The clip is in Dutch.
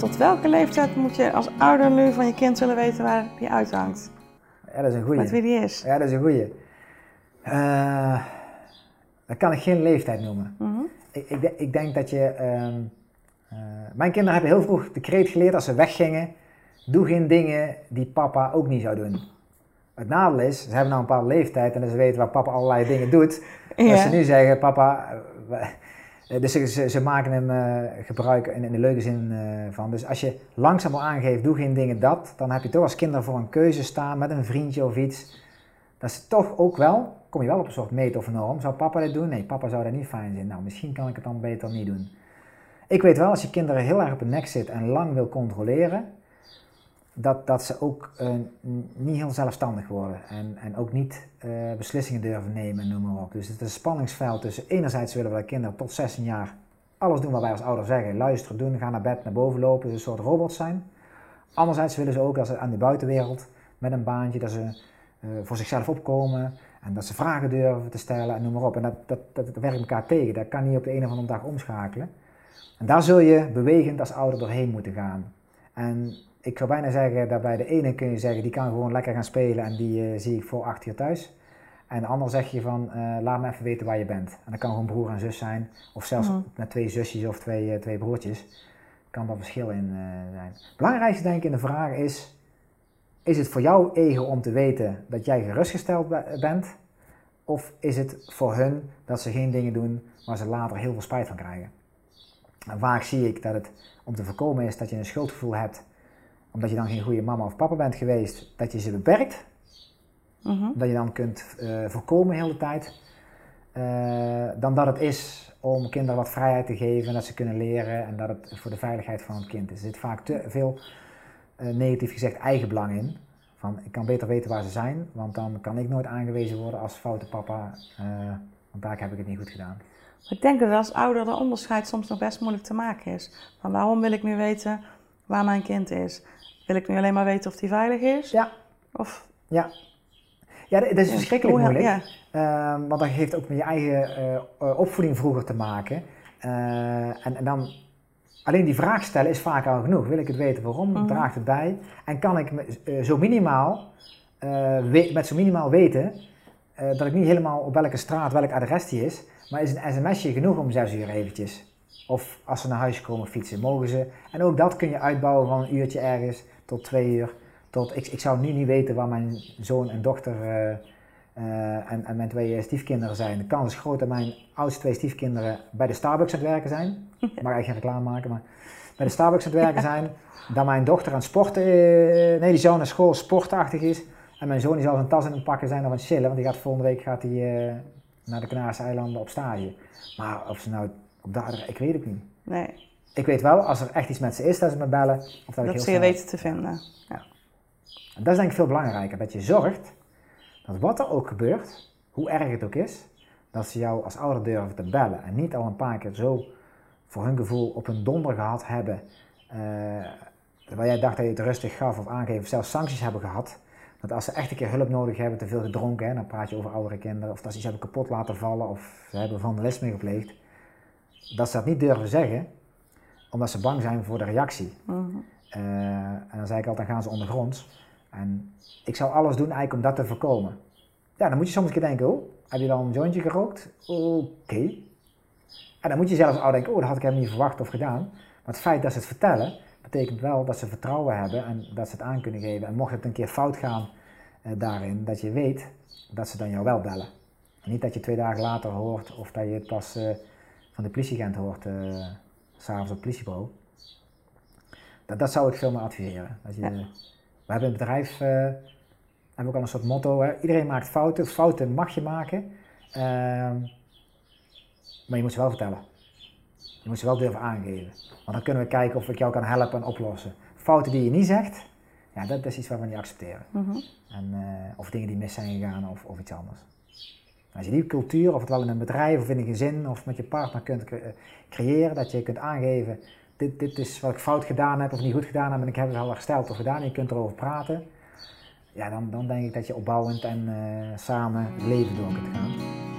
tot welke leeftijd moet je als ouder nu van je kind willen weten waar die uithangt? Ja, dat is een goeie. Met wie die is? Ja, dat is een goeie. Uh, dat kan ik geen leeftijd noemen. Mhm. ik, ik, ik, denk dat je... ehm, uh, mijn kinderen hebben heel vroeg de kreet geleerd als ze weggingen. Doe geen dingen die papa ook niet zou doen. Het nadeel is, ze hebben nou een bepaalde leeftijd en ze weten waar papa allerlei dingen doet. Ja. Als ze nu zeggen, papa... eh, Dus ze, ze, maken hem uh, gebruik in, in, de leuke zin uh, van. Dus als je langzaam al aangeeft, doe geen dingen dat, dan heb je toch als kinderen voor een keuze staan met een vriendje of iets. Dat is toch ook wel, kom je wel op een soort meet of norm. Zou papa dit doen? Nee, papa zou dat niet fijn vinden. Nou, misschien kan ik het dan beter niet doen. Ik weet wel, als je kinderen heel erg op hun nek zit en lang wil controleren, dat, dat ze ook uh, niet heel zelfstandig worden en, en ook niet uh, beslissingen durven nemen, noem maar op. Dus het is een spanningsveld tussen enerzijds willen we kinderen tot 16 jaar alles doen wat wij als ouders zeggen, luisteren, doen, gaan naar bed, naar boven lopen, dus een soort robots zijn. Anderzijds willen ze ook als ze aan de buitenwereld met een baantje, dat ze uh, voor zichzelf opkomen en dat ze vragen durven te stellen en noem maar op. En dat, dat, dat, dat werkt elkaar tegen, dat kan niet op de een of andere dag omschakelen. En daar zul je bewegend als ouder doorheen moeten gaan. En ik zou bijna zeggen dat bij de ene kun je zeggen, die kan gewoon lekker gaan spelen en die uh, zie ik voor acht uur thuis. En de ander zeg je van, uh, laat me even weten waar je bent. En dat kan gewoon broer en zus zijn, of zelfs mm. met twee zusjes of twee, uh, twee broertjes. Kan daar verschil in zijn. Het belangrijkste denk ik in de vraag is, is het voor jouw ego om te weten dat jij gerustgesteld bent? Of is het voor hun dat ze geen dingen doen waar ze later heel veel spijt van krijgen? En vaak zie ik dat het om te voorkomen is dat je een schuldgevoel hebt omdat je dan geen goede mama of papa bent geweest, dat je ze beperkt. Mm -hmm. Dat je dan kunt uh, voorkomen heel de tijd. Uh, dan dat het is om kinderen wat vrijheid te geven, dat ze kunnen leren en dat het voor de veiligheid van het kind is. Er zit vaak te veel, uh, negatief gezegd, eigenbelang in. Van ik kan beter weten waar ze zijn, want dan kan ik nooit aangewezen worden als foute papa, want daar heb ik het niet goed gedaan. Ik denk dat als ouder de onderscheid soms nog best moeilijk te maken is. Van waarom wil ik nu weten waar mijn kind is? Wil ik nu alleen maar weten of die veilig is? Ja. Of... Ja. Ja, dat is verschrikkelijk moeilijk. ja. Ehm, want dat heeft ook met je eigen eh, eh, opvoeding vroeger te maken. Eh, en, en dan alleen die vraag stellen is vaak al genoeg. Wil ik het weten waarom? Mhm. Draagt het bij? En kan ik me, zo minimaal, we- met zo minimaal weten dat ik niet helemaal op welke straat, welk adres die is. Maar is een sms'je genoeg om zes uur eventjes? Of als ze naar huis komen fietsen, mogen ze. En ook dat kun je uitbouwen van een uurtje ergens tot twee uur. Tot, ik, ik zou nu niet weten waar mijn zoon en dochter eh, eh, en, en mijn twee stiefkinderen zijn. De kans is groot dat mijn oudste twee stiefkinderen bij de Starbucks aan het werken zijn. Ik mag eigenlijk geen reclame maken, maar bij de Starbucks aan het werken zijn. Dat mijn dochter aan het sporten, eh, nee die zoon naar school sportachtig is. En mijn zoon die zal zijn tas in het pakken zijn of aan het chillen, want die gaat volgende week gaat hij, eh, naar de Canarische eilanden op stage. Maar of ze nou op adres, ik weet het niet. Nee, Ik weet wel, als er echt iets met ze is, dat ze me bellen. Of dat, ik heel dat ze je weten te vinden. En dat is denk ik veel belangrijker. Dat je zorgt dat wat er ook gebeurt, hoe erg het ook is, dat ze jou als ouder durven te bellen. En niet al een paar keer zo voor hun gevoel op hun donder gehad hebben. waar jij dacht dat je het rustig gaf of aangeeft, of zelfs sancties hebben gehad. Dat als ze echt een keer hulp nodig hebben, te veel gedronken, hè, dan praat je over oudere kinderen. Of dat ze iets hebben kapot laten vallen of ze hebben vandalisme gepleegd. Dat ze dat niet durven zeggen, omdat ze bang zijn voor de reactie. Mhm. Eh, en dan zei ik altijd, dan gaan ze ondergronds. En ik zou alles doen eigenlijk om dat te voorkomen. Ja, dan moet je soms een keer denken, oh, heb je dan een jointje gerookt? Oké. En dan moet je zelfs al denken, oh, dat had ik helemaal niet verwacht of gedaan. Maar het feit dat ze het vertellen, betekent wel dat ze vertrouwen hebben en dat ze het aan kunnen geven. En mocht het een keer fout gaan eh, daarin, dat je weet dat ze dan jou wel bellen. En niet dat je twee dagen later hoort of dat je het pas eh, van de politieagent hoort, eh, s'avonds op het politiebureau. Dat, dat zou ik veel meer adviseren. Dat je, Ja. We hebben het bedrijf eh, hebben ook al een soort motto. Hè? Iedereen maakt fouten. Fouten mag je maken. Ehm, maar je moet ze wel vertellen. Je moet ze wel durven aangeven. Want dan kunnen we kijken of ik jou kan helpen en oplossen. Fouten die je niet zegt, ja, dat is iets wat we niet accepteren. Mhm. En, eh, of dingen die mis zijn gegaan of, of iets anders. Als je die cultuur, of het wel in een bedrijf of in een gezin of met je partner kunt eh, creëren, dat je kunt aangeven, dit, dit is wat ik fout gedaan heb of niet goed gedaan heb en ik heb het al hersteld of gedaan je kunt erover praten. Ja, dan, dan denk ik dat je opbouwend en eh, samen het leven door kunt gaan.